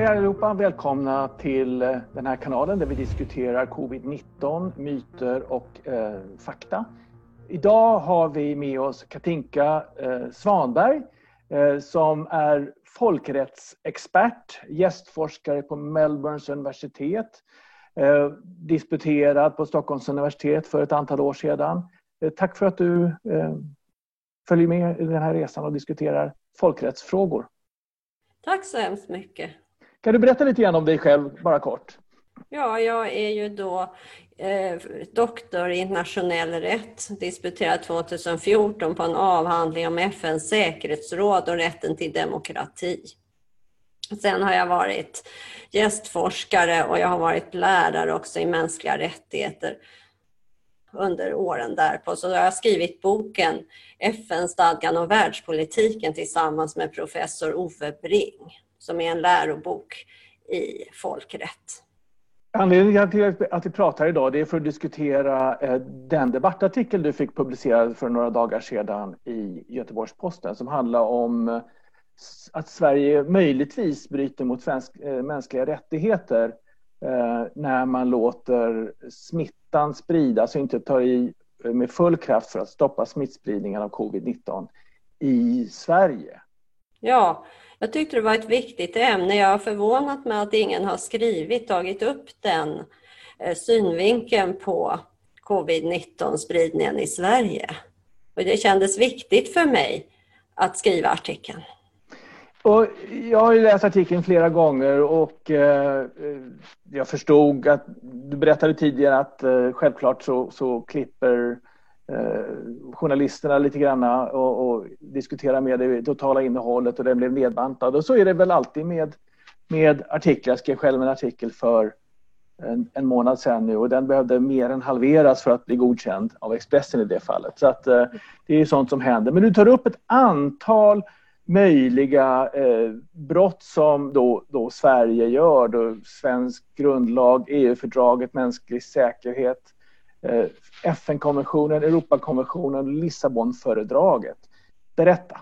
Hej allihopa! Välkomna till eh, den här kanalen där vi diskuterar covid-19, myter och eh, fakta. Idag har vi med oss Katinka eh, Svanberg eh, som är folkrättsexpert, gästforskare på Melbournes universitet, eh, disputerad på Stockholms universitet för ett antal år sedan. Eh, tack för att du eh, följer med i den här resan och diskuterar folkrättsfrågor. Tack så hemskt mycket. Kan du berätta lite grann om dig själv, bara kort? Ja, jag är ju då eh, doktor i internationell rätt, disputerad 2014 på en avhandling om FNs säkerhetsråd och rätten till demokrati. Sen har jag varit gästforskare och jag har varit lärare också i mänskliga rättigheter under åren därpå. Så jag har skrivit boken FN-stadgan och världspolitiken tillsammans med professor Ove Bring som är en lärobok i folkrätt. Anledningen till att vi pratar idag det är för att diskutera eh, den debattartikel du fick publicerad för några dagar sedan i Göteborgs-Posten som handlar om eh, att Sverige möjligtvis bryter mot eh, mänskliga rättigheter när man låter smittan spridas och inte tar i med full kraft för att stoppa smittspridningen av covid-19 i Sverige. Ja, jag tyckte det var ett viktigt ämne. Jag har förvånat mig att ingen har skrivit, tagit upp den eh, synvinkeln på covid-19 spridningen i Sverige. Och det kändes viktigt för mig att skriva artikeln. Och jag har läst artikeln flera gånger och eh, jag förstod att du berättade tidigare att eh, självklart så, så klipper eh, Eh, journalisterna lite grann och, och diskutera med det totala innehållet och den blev nedbantad. Och så är det väl alltid med, med artiklar. Jag skrev själv en artikel för en, en, månad sedan nu och den behövde mer än halveras för att bli godkänd av Expressen i det fallet. Så att eh, det är sånt som händer. Men du tar upp ett antal möjliga eh, brott som då, då Sverige gör. Då svensk grundlag, EU-fördraget, mänsklig säkerhet, Eh, Eh, FN-konventionen, Europakonventionen, Lissabonfördraget. Berätta.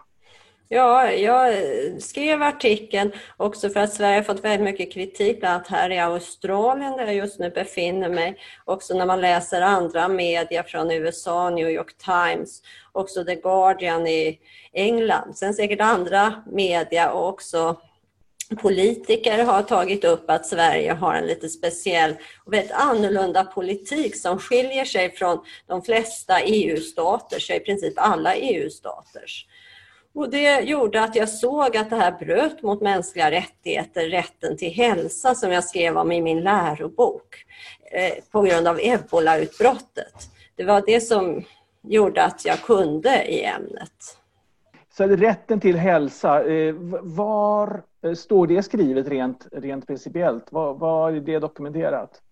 Ja, jag skrev artikeln också för att Sverige har fått väldigt mycket kritik, bland annat här i Australien där jag just nu befinner mig. Också när man läser andra media från USA, New York Times, också The Guardian i England. Sen säkert andra media och också politiker har tagit upp att Sverige har en lite speciell och väldigt annorlunda politik som skiljer sig från de flesta EU-staters, i princip alla EU-staters. Och det gjorde att jag såg att det här bröt mot mänskliga rättigheter, rätten till hälsa som jag skrev om i min lärobok eh, på grund av ebolautbrottet. Det var det som gjorde att jag kunde i ämnet. Så rätten till hälsa, eh, var eh, står det skrivet rent, rent principiellt? Var, var är det dokumenterat?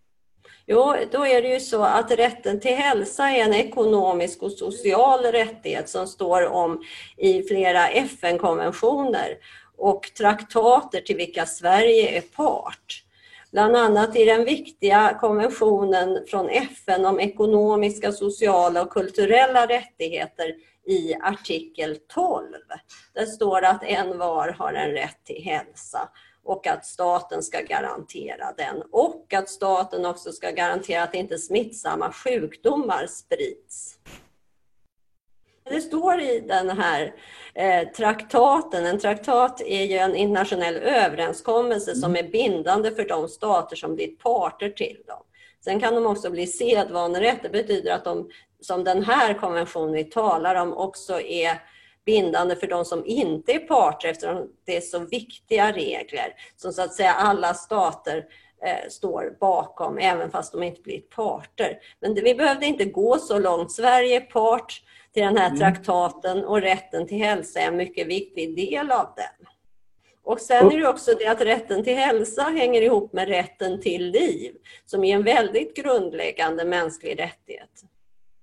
Jo, då är det ju så att rätten till hälsa är en ekonomisk och social rättighet som står om i flera FN-konventioner och traktater till vilka Sverige är part. Bland annat i den viktiga konventionen från FN om ekonomiska, sociala och kulturella rättigheter i artikel 12. Där står att en var har en rätt till hälsa och att staten ska garantera den och att staten också ska garantera att inte smittsamma sjukdomar sprids. Det står i den här eh, traktaten, en traktat är ju en internationell överenskommelse som mm. är bindande för de stater som blir parter till dem. Sen kan de också bli sedvanerätt, det betyder att de som den här konventionen vi talar om också är bindande för de som inte är parter eftersom det är så viktiga regler som så att säga alla stater står bakom även fast de inte blir parter. Men vi behövde inte gå så långt. Sverige är part till den här mm. traktaten och rätten till hälsa är en mycket viktig del av den. Och sen är det också det att rätten till hälsa hänger ihop med rätten till liv som är en väldigt grundläggande mänsklig rättighet.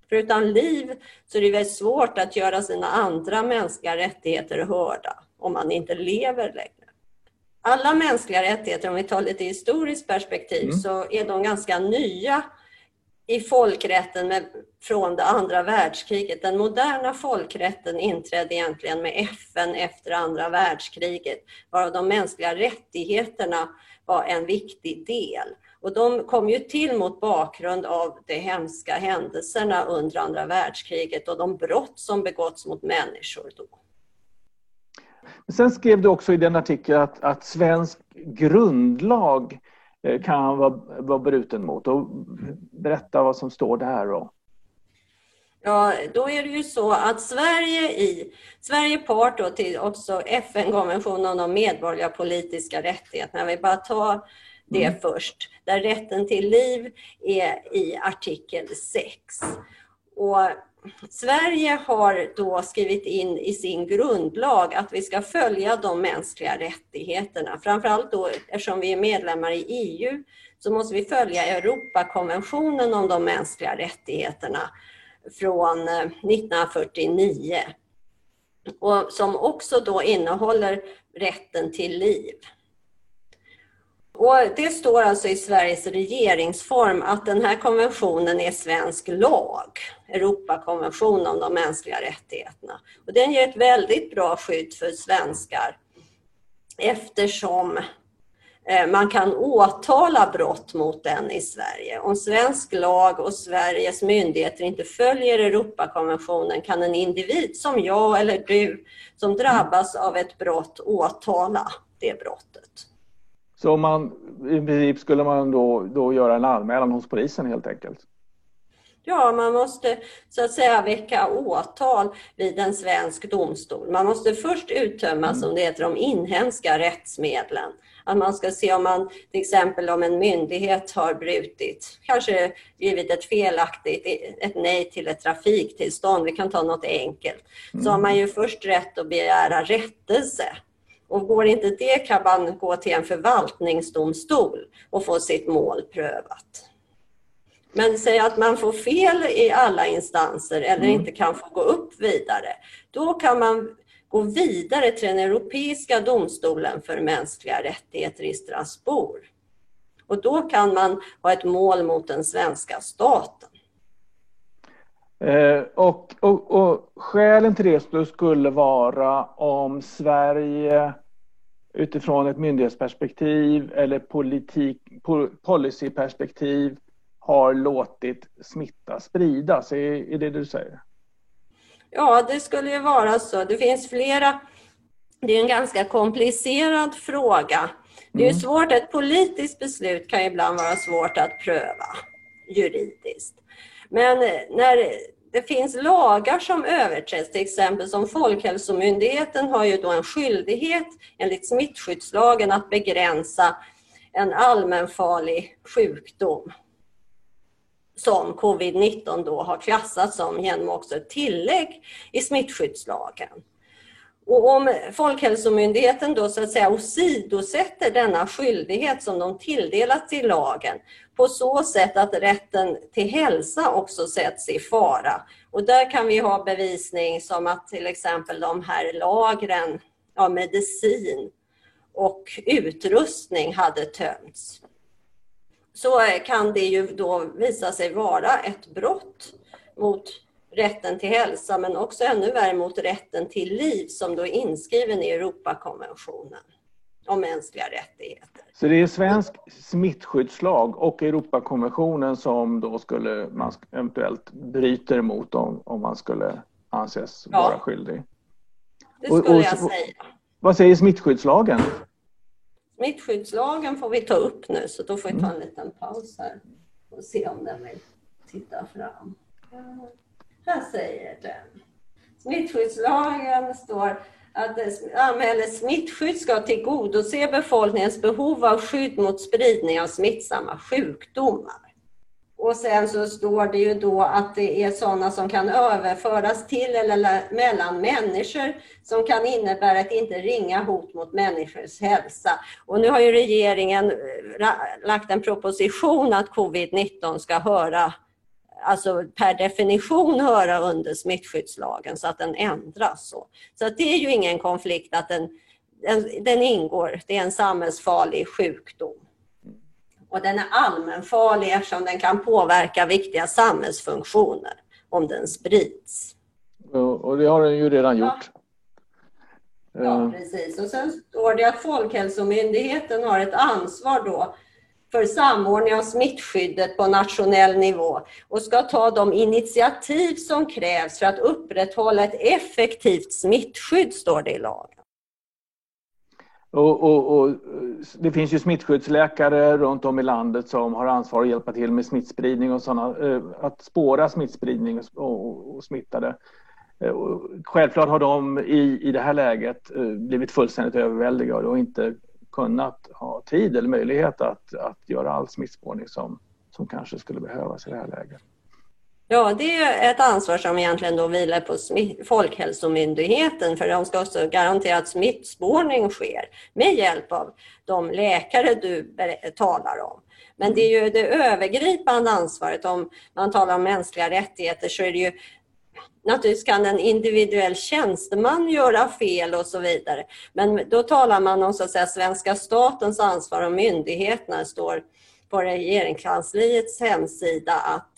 För utan liv så är det väldigt svårt att göra sina andra mänskliga rättigheter hörda om man inte lever längre. Alla mänskliga rättigheter, om vi tar lite historiskt perspektiv, mm. så är de ganska nya i folkrätten med, från det andra världskriget. Den moderna folkrätten inträdde egentligen med FN efter andra världskriget, varav de mänskliga rättigheterna var en viktig del. Och de kom ju till mot bakgrund av de hemska händelserna under andra världskriget och de brott som begåtts mot människor då. Sen skrev du också i den artikeln att, att svensk grundlag eh, kan vara, vara bruten mot. Och berätta vad som står där. Då. Ja, då är det ju så att Sverige i Sverige part då till också FN-konventionen om medborgerliga politiska rättigheterna. Vill bara ta det mm. först, där rätten till liv är i artikel 6. Och Sverige har då skrivit in i sin grundlag att vi ska följa de mänskliga rättigheterna. Framförallt då eftersom vi är medlemmar i EU så måste vi följa Europakonventionen om de mänskliga rättigheterna från eh, 1949. Och som också då innehåller rätten till liv. Och det står alltså i Sveriges regeringsform att den här konventionen är svensk lag, Europakonventionen om de mänskliga rättigheterna. Och den ger ett väldigt bra skydd för svenskar eftersom eh, man kan åtala brott mot den i Sverige. Om svensk lag och Sveriges myndigheter inte följer Europakonventionen kan en individ som jag eller du som drabbas av ett brott åtala det brottet. Så man, i princip skulle man då, då göra en anmälan hos polisen helt enkelt? Ja, man måste så att säga väcka åtal vid en svensk domstol. Man måste först uttömma, mm. som det heter, de inhemska rättsmedlen. Att man ska se om man, till exempel om en myndighet har brutit, kanske givit ett felaktigt, ett nej till ett trafiktillstånd, vi kan ta något enkelt, så har man ju först rätt att begära rättelse och går inte det kan man gå till en förvaltningsdomstol och få sitt mål prövat. Men säg att man får fel i alla instanser eller mm. inte kan få gå upp vidare. Då kan man gå vidare till den Europeiska domstolen för mänskliga rättigheter i Strasbourg. Och då kan man ha ett mål mot den svenska staten. Eh, och, och, och skälen till det skulle vara om Sverige utifrån ett myndighetsperspektiv eller politik, policyperspektiv har låtit smitta spridas. Är, är det du säger? Ja, det skulle ju vara så. Det finns flera. Det är en ganska komplicerad fråga. Det är mm. svårt, ett politiskt beslut kan ibland vara svårt att pröva juridiskt. Men när det finns lagar som överträds, till exempel som Folkhälsomyndigheten har ju då en skyldighet enligt smittskyddslagen att begränsa en allmänfarlig sjukdom som covid-19 då har klassats som genom också ett tillägg i smittskyddslagen. Och om Folkhälsomyndigheten då så att säga åsidosätter denna skyldighet som de tilldelats i lagen på så sätt att rätten till hälsa också sätts i fara. Och där kan vi ha bevisning som att till exempel de här lagren av medicin och utrustning hade tömts. Så kan det ju då visa sig vara ett brott mot rätten till hälsa men också ännu värre mot rätten till liv som då är inskriven i Europakonventionen om mänskliga rättigheter. Så det är svensk smittskyddslag och Europakonventionen som då skulle man eventuellt bryter emot om, om man skulle anses ja. vara skyldig? Det skulle och, och, jag säga. Vad säger smittskyddslagen? Smittskyddslagen får vi ta upp nu så då får vi ta en liten paus här och se om den vill titta fram. Här säger den. Smittskyddslagen står att samhällets smittskydd ska tillgodose befolkningens behov av skydd mot spridning av smittsamma sjukdomar. Och sen så står det ju då att det är sådana som kan överföras till eller mellan människor som kan innebära ett inte ringa hot mot människors hälsa. Och nu har ju regeringen eh, lagt en proposition att covid-19 ska höra alltså per definition höra under smittskyddslagen så att den ändras. Så, så att det är ju ingen konflikt att den, den, den ingår, det är en samhällsfarlig sjukdom. Och den är allmänfarlig eftersom den kan påverka viktiga samhällsfunktioner om den sprids. Och det har den ju redan gjort. Ja, ja precis. Och sen står det att Folkhälsomyndigheten har ett ansvar då för samordning av smittskyddet på nationell nivå och ska ta de initiativ som krävs för att upprätthålla ett effektivt smittskydd, står det i lagen. Och, och, och, det finns ju smittskyddsläkare runt om i landet som har ansvar att hjälpa till med smittspridning och sådana, eh, att spåra smittspridning och, och smittade. Eh, självklart har de i, i det här läget eh, blivit fullständigt överväldigade och inte kunnat ha tid eller möjlighet att, att göra all smittspårning som, som kanske skulle behövas i det här läget. Ja, det är ett ansvar som egentligen då vilar på Folkhälsomyndigheten för de ska också garantera att smittspårning sker med hjälp av de läkare du talar om. Men det är ju det övergripande ansvaret. Om man talar om mänskliga rättigheter så är det ju Naturligtvis kan en individuell tjänsteman göra fel och så vidare. Men då talar man om så att säga, svenska statens ansvar och myndigheterna står på regeringskansliets hemsida att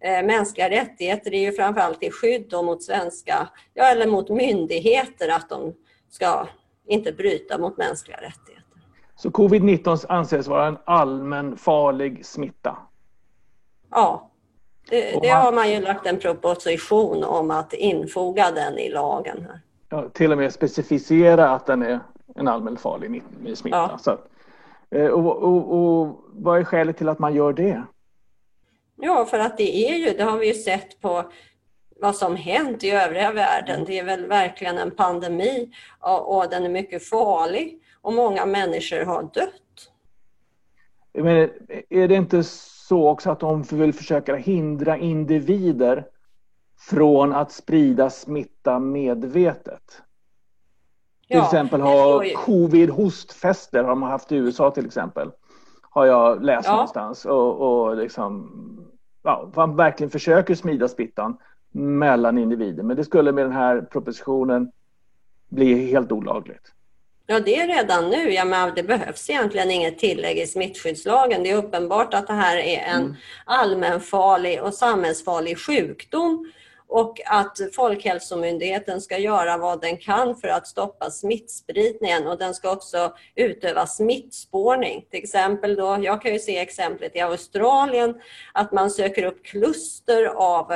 eh, mänskliga rättigheter är ju framförallt till skydd mot svenska, ja, eller mot myndigheter att de ska inte bryta mot mänskliga rättigheter. Så covid-19 anses vara en allmän farlig smitta? Ja, det, det, har man ju lagt en proposition om att infoga den i lagen. Här. Ja, till och med specificera att den är en allmänfarlig smitta. Ja. Så, eh, och, och, och, vad är skälet till att man gör det? Ja, för att det är ju, det har vi ju sett på vad som hänt i övriga världen. Det är väl verkligen en pandemi och, och den är mycket farlig och många människor har dött. Men är det inte så också att de vill försöka hindra individer från att sprida smitta medvetet. Till ja, exempel har covid-hostfester har de haft i USA till exempel. Har jag läst ja. någonstans. Och, och liksom, ja, man verkligen försöker smida smittan mellan individer. Men det skulle med den här propositionen bli helt olagligt. Ja, det är redan nu. Ja, men det behövs egentligen inget tillägg i smittskyddslagen. Det är uppenbart att det här är en mm. allmänfarlig och samhällsfarlig sjukdom och att Folkhälsomyndigheten ska göra vad den kan för att stoppa smittspridningen och den ska också utöva smittspårning. Till exempel då, jag kan ju se exemplet i Australien att man söker upp kluster av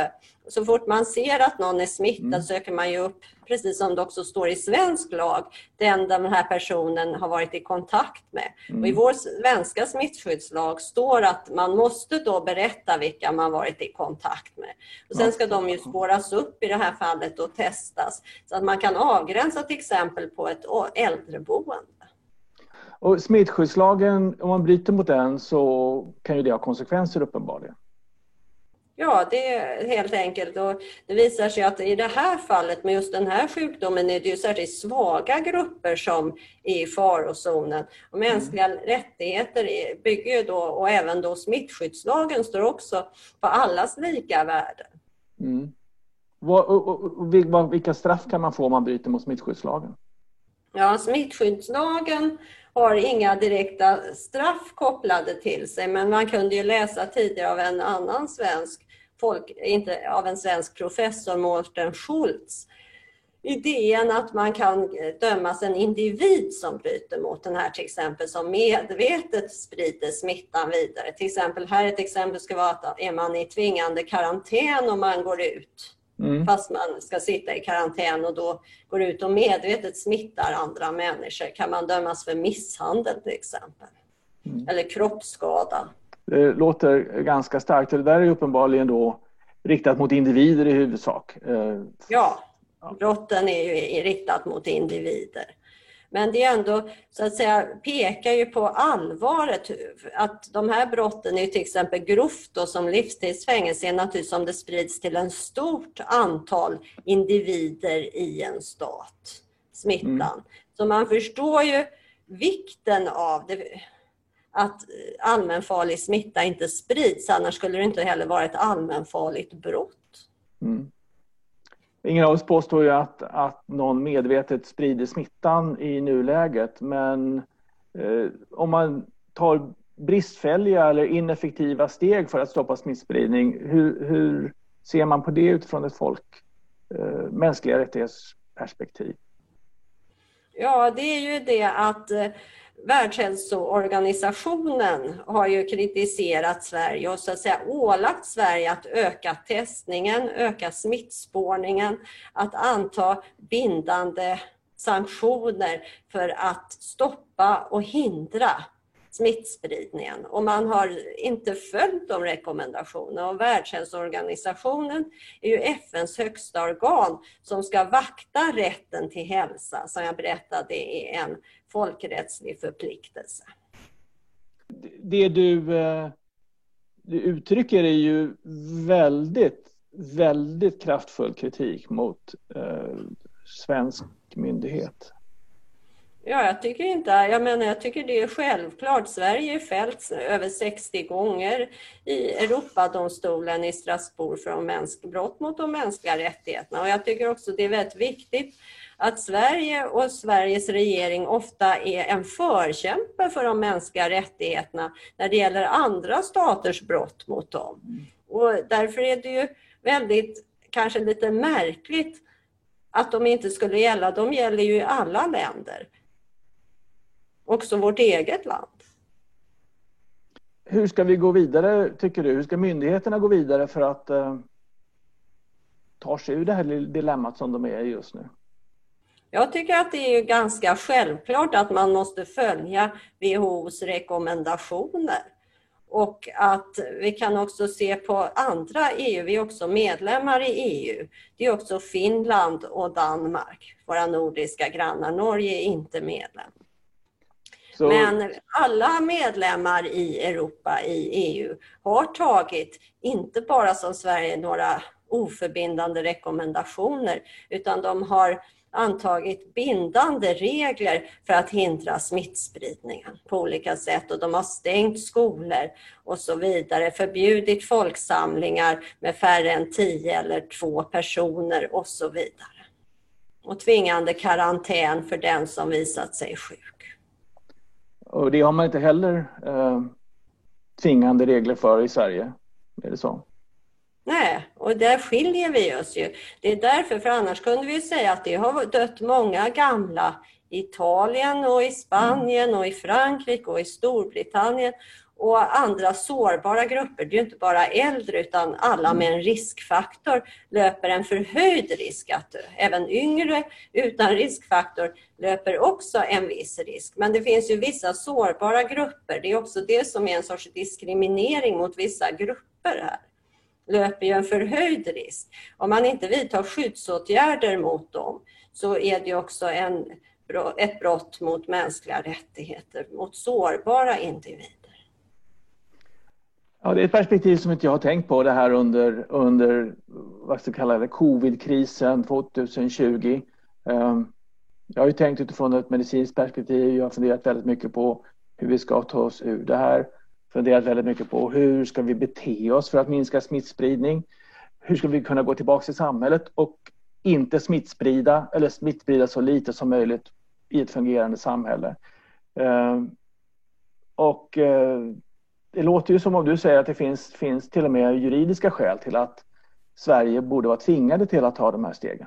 så fort man ser att någon är smittad mm. söker man ju upp, precis som det också står i svensk lag, den den här personen har varit i kontakt med. Mm. Och I vår svenska smittskyddslag står att man måste då berätta vilka man varit i kontakt med. Och Sen ska de ju spåras upp i det här fallet och testas så att man kan avgränsa till exempel på ett äldreboende. Och smittskyddslagen, om man bryter mot den så kan ju det ha konsekvenser uppenbarligen. Ja, det är helt enkelt. Och det visar sig att i det här fallet med just den här sjukdomen är det ju särskilt svaga grupper som är i farozonen. Och mänskliga mm. rättigheter bygger ju då, och även då smittskyddslagen står också på allas lika värde. Mm. vilka straff kan man få om man bryter mot smittskyddslagen? Ja, smittskyddslagen har inga direkta straff kopplade till sig, men man kunde ju läsa tidigare av en annan svensk folk, inte av en svensk professor, Mårten Schultz, idén att man kan dömas en individ som bryter mot den här till exempel som medvetet sprider smittan vidare. Till exempel här ett exempel ska vara att är man i tvingande karantän och man går ut mm. fast man ska sitta i karantän och då går ut och medvetet smittar andra människor kan man dömas för misshandel till exempel. Mm. Eller kroppsskada. Det låter ganska starkt. Det där är uppenbarligen då riktat mot individer i huvudsak. Eh, ja, brotten är ju riktat mot individer. Men det är ändå, så att säga, pekar ju på allvaret att de här brotten är till exempel grovt då, som livstidsfängelse är naturligtvis om det sprids till en stort antal individer i en stat, smittan. Mm. Så man förstår ju vikten av det att allmänfarlig smitta inte sprids, annars skulle det inte heller vara ett allmänfarligt brott. Mm. Ingen av oss påstår ju att, att någon medvetet sprider smittan i nuläget, men eh, om man tar bristfälliga eller ineffektiva steg för att stoppa smittspridning. Hur, hur ser man på det utifrån ett folk, eh, mänskliga rättighetsperspektiv? Ja, det är ju det att eh, Världshälsoorganisationen har ju kritiserat Sverige och så att säga ålagt Sverige att öka testningen, öka smittspårningen, att anta bindande sanktioner för att stoppa och hindra smittspridningen och man har inte följt de rekommendationerna och Världshälsoorganisationen är ju FNs högsta organ som ska vakta rätten till hälsa som jag berättade är en folkrättslig förpliktelse. Det du, eh, du uttrycker är ju väldigt, väldigt kraftfull kritik mot eh, svensk myndighet. Ja, jag tycker inte, jag menar jag tycker det är självklart. Sverige är fällt över 60 gånger i Europadomstolen i Strasbourg för brott mot de mänskliga rättigheterna. Och jag tycker också det är väldigt viktigt att Sverige och Sveriges regering ofta är en förkämpe för de mänskliga rättigheterna när det gäller andra staters brott mot dem. Och därför är det ju väldigt, kanske lite märkligt att de inte skulle gälla. De gäller ju i alla länder också vårt eget land. Hur ska vi gå vidare, tycker du? Hur ska myndigheterna gå vidare för att eh, ta sig ur det här dilemmat som de är i just nu? Jag tycker att det är ganska självklart att man måste följa WHOs rekommendationer. Och att vi kan också se på andra EU, vi är också medlemmar i EU. Det är också Finland och Danmark, våra nordiska grannar. Norge är inte medlem. Så... Men alla medlemmar i Europa, i EU, har tagit, inte bara som Sverige, några oförbindande rekommendationer, utan de har antagit bindande regler för att hindra smittspridningen på olika sätt och de har stängt skolor och så vidare, förbjudit folksamlingar med färre än tio eller två personer och så vidare. Och tvingande karantän för den som visat sig sjuk. Och det har man inte heller eh, tvingande regler för i Sverige. Är det så? Nej, och där skiljer vi oss ju. Det är därför, för annars kunde vi säga att det har dött många gamla i Italien och i Spanien och i Frankrike och i Storbritannien och andra sårbara grupper. Det är inte bara äldre utan alla med en riskfaktor löper en förhöjd risk att dö. Även yngre utan riskfaktor löper också en viss risk. Men det finns ju vissa sårbara grupper. Det är också det som är en sorts diskriminering mot vissa grupper här löper ju en förhöjd risk. Om man inte vidtar skyddsåtgärder mot dem så är det också en, ett brott mot mänskliga rättigheter mot sårbara individer. Ja, det är ett perspektiv som inte jag har tänkt på det här under, under vad ska kalla det, covidkrisen 2020. Ehm, jag har ju tänkt utifrån ett medicinskt perspektiv. Jag har funderat väldigt mycket på hur vi ska ta oss ur det här. Funderat väldigt mycket på hur ska vi bete oss för att minska smittspridning? Hur ska vi kunna gå tillbaka till samhället och inte smittsprida eller smittsprida så lite som möjligt i ett fungerande samhälle? Ehm, och eh, det låter ju som om du säger att det finns, finns till och med juridiska skäl till att Sverige borde vara tvingade till att ta de här stegen.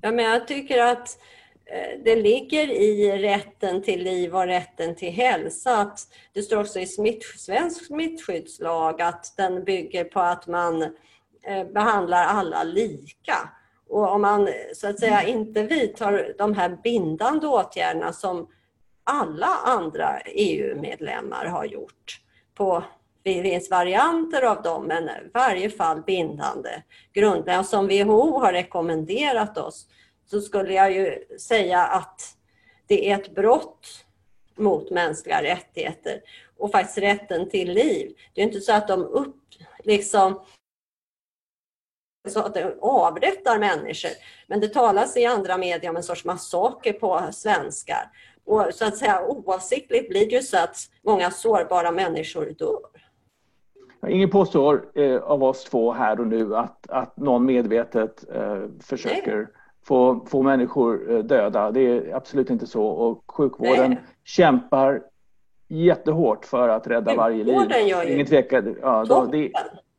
Ja, men jag tycker att eh, det ligger i rätten till liv och rätten till hälsa. Att det står också i smitt, svensk smittskyddslag att den bygger på att man eh, behandlar alla lika. Och om man så att säga inte vidtar de här bindande åtgärderna som alla andra EU-medlemmar har gjort, på det finns varianter av dem, men i varje fall bindande grundläggande. Som WHO har rekommenderat oss så skulle jag ju säga att det är ett brott mot mänskliga rättigheter och faktiskt rätten till liv. Det är inte så att de upp, liksom, så att de avrättar människor, men det talas i andra medier om en sorts massaker på svenskar. Och så att säga oavsiktligt blir det ju så att många sårbara människor dör. Ingen påstår eh, av oss två här och nu att, att någon medvetet eh, försöker få, få människor eh, döda. Det är absolut inte så. Och sjukvården Nej. kämpar jättehårt för att rädda varje liv. Gör Ingen tvekan. Ja, då, det,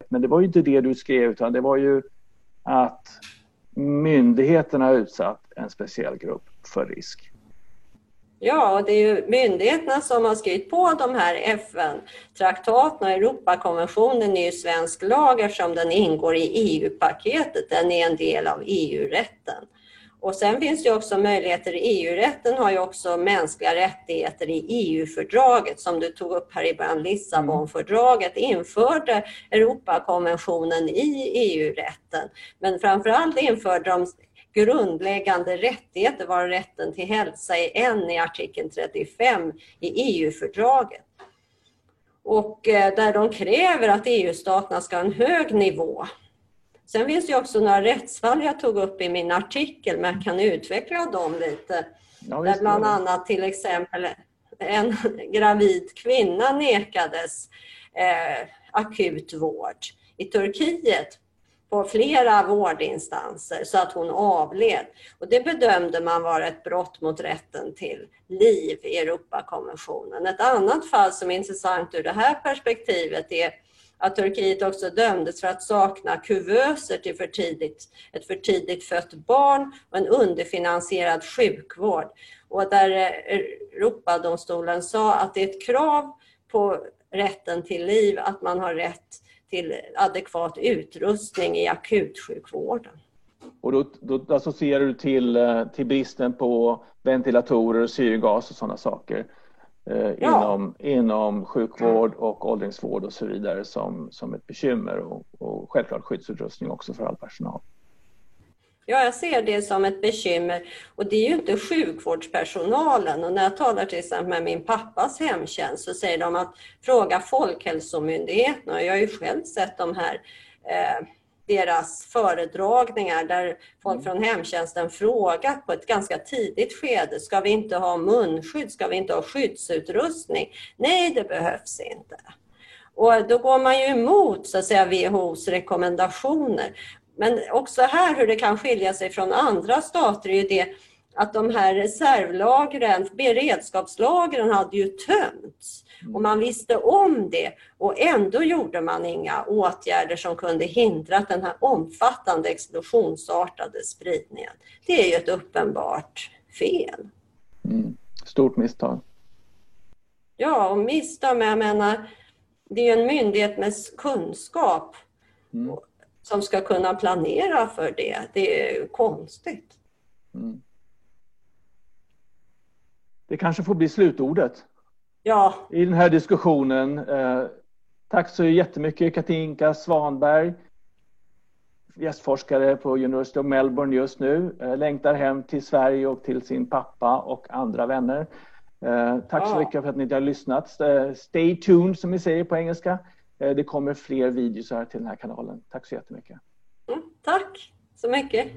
men det var ju inte det du skrev utan det var ju att myndigheterna har utsatt en speciell grupp för risk. Ja, och det är ju myndigheterna som har skrivit på de här FN-traktaterna. Europakonventionen är ju svensk lag eftersom den ingår i EU-paketet. Den är en del av EU-rätten. Och sen finns det också möjligheter, EU-rätten har ju också mänskliga rättigheter i EU-fördraget som du tog upp här i början, Lissabonfördraget införde Europakonventionen i EU-rätten. Men framförallt införde de grundläggande rättigheter var rätten till hälsa är en i artikel 35 i EU-fördraget. Och eh, där de kräver att EU-staterna ska ha en hög nivå. Sen finns det också några rättsfall jag tog upp i min artikel, men jag kan utveckla dem lite. Ja, där bland annat till exempel en gravid kvinna nekades eh, akut vård i Turkiet på flera vårdinstanser så att hon avled. Och det bedömde man vara ett brott mot rätten till liv i Europakonventionen. Ett annat fall som är intressant ur det här perspektivet är att Turkiet också dömdes för att sakna kuvöser till för tidigt, ett för tidigt fött barn och en underfinansierad sjukvård. Och där eh, Europadomstolen sa att det är ett krav på rätten till liv att man har rätt till adekvat utrustning i akutsjukvården. Och då, då associerar du till, eh, till bristen på ventilatorer, syrgas och sådana saker eh, ja. inom, inom sjukvård och åldringsvård och så vidare som, som ett bekymmer och, och självklart skyddsutrustning också för all personal. Ja, jag ser det som ett bekymmer. Och det är ju inte sjukvårdspersonalen. Och när jag talar till exempel med min pappas hemtjänst så säger de att fråga Folkhälsomyndigheten. Och jag har ju själv sett de här eh, deras föredragningar där folk från hemtjänsten frågat på ett ganska tidigt skede, ska vi inte ha munskydd, ska vi inte ha skyddsutrustning? Nej, det behövs inte. Och då går man ju emot så att säga, WHOs rekommendationer. Men också här hur det kan skilja sig från andra stater är ju det att de här reservlagren, beredskapslagren hade ju tömts. Och man visste om det och ändå gjorde man inga åtgärder som kunde hindra den här omfattande explosionsartade spridningen. Det är ju ett uppenbart fel. Mm. Stort misstag. Ja, och misstag, men jag menar, det är en myndighet med kunskap. Mm som ska kunna planera för det. Det är konstigt. Mm. Det kanske får bli slutordet ja. i den här diskussionen. Eh, tack så jättemycket Katinka Svanberg, gästforskare på University of Melbourne just nu, eh, längtar hem till Sverige och till sin pappa och andra vänner. Eh, tack ja. så mycket för att ni har lyssnat. Stay tuned som vi säger på engelska. Eh, det kommer fler videos här till den här kanalen. Tack så jättemycket. Mm, tack så mycket.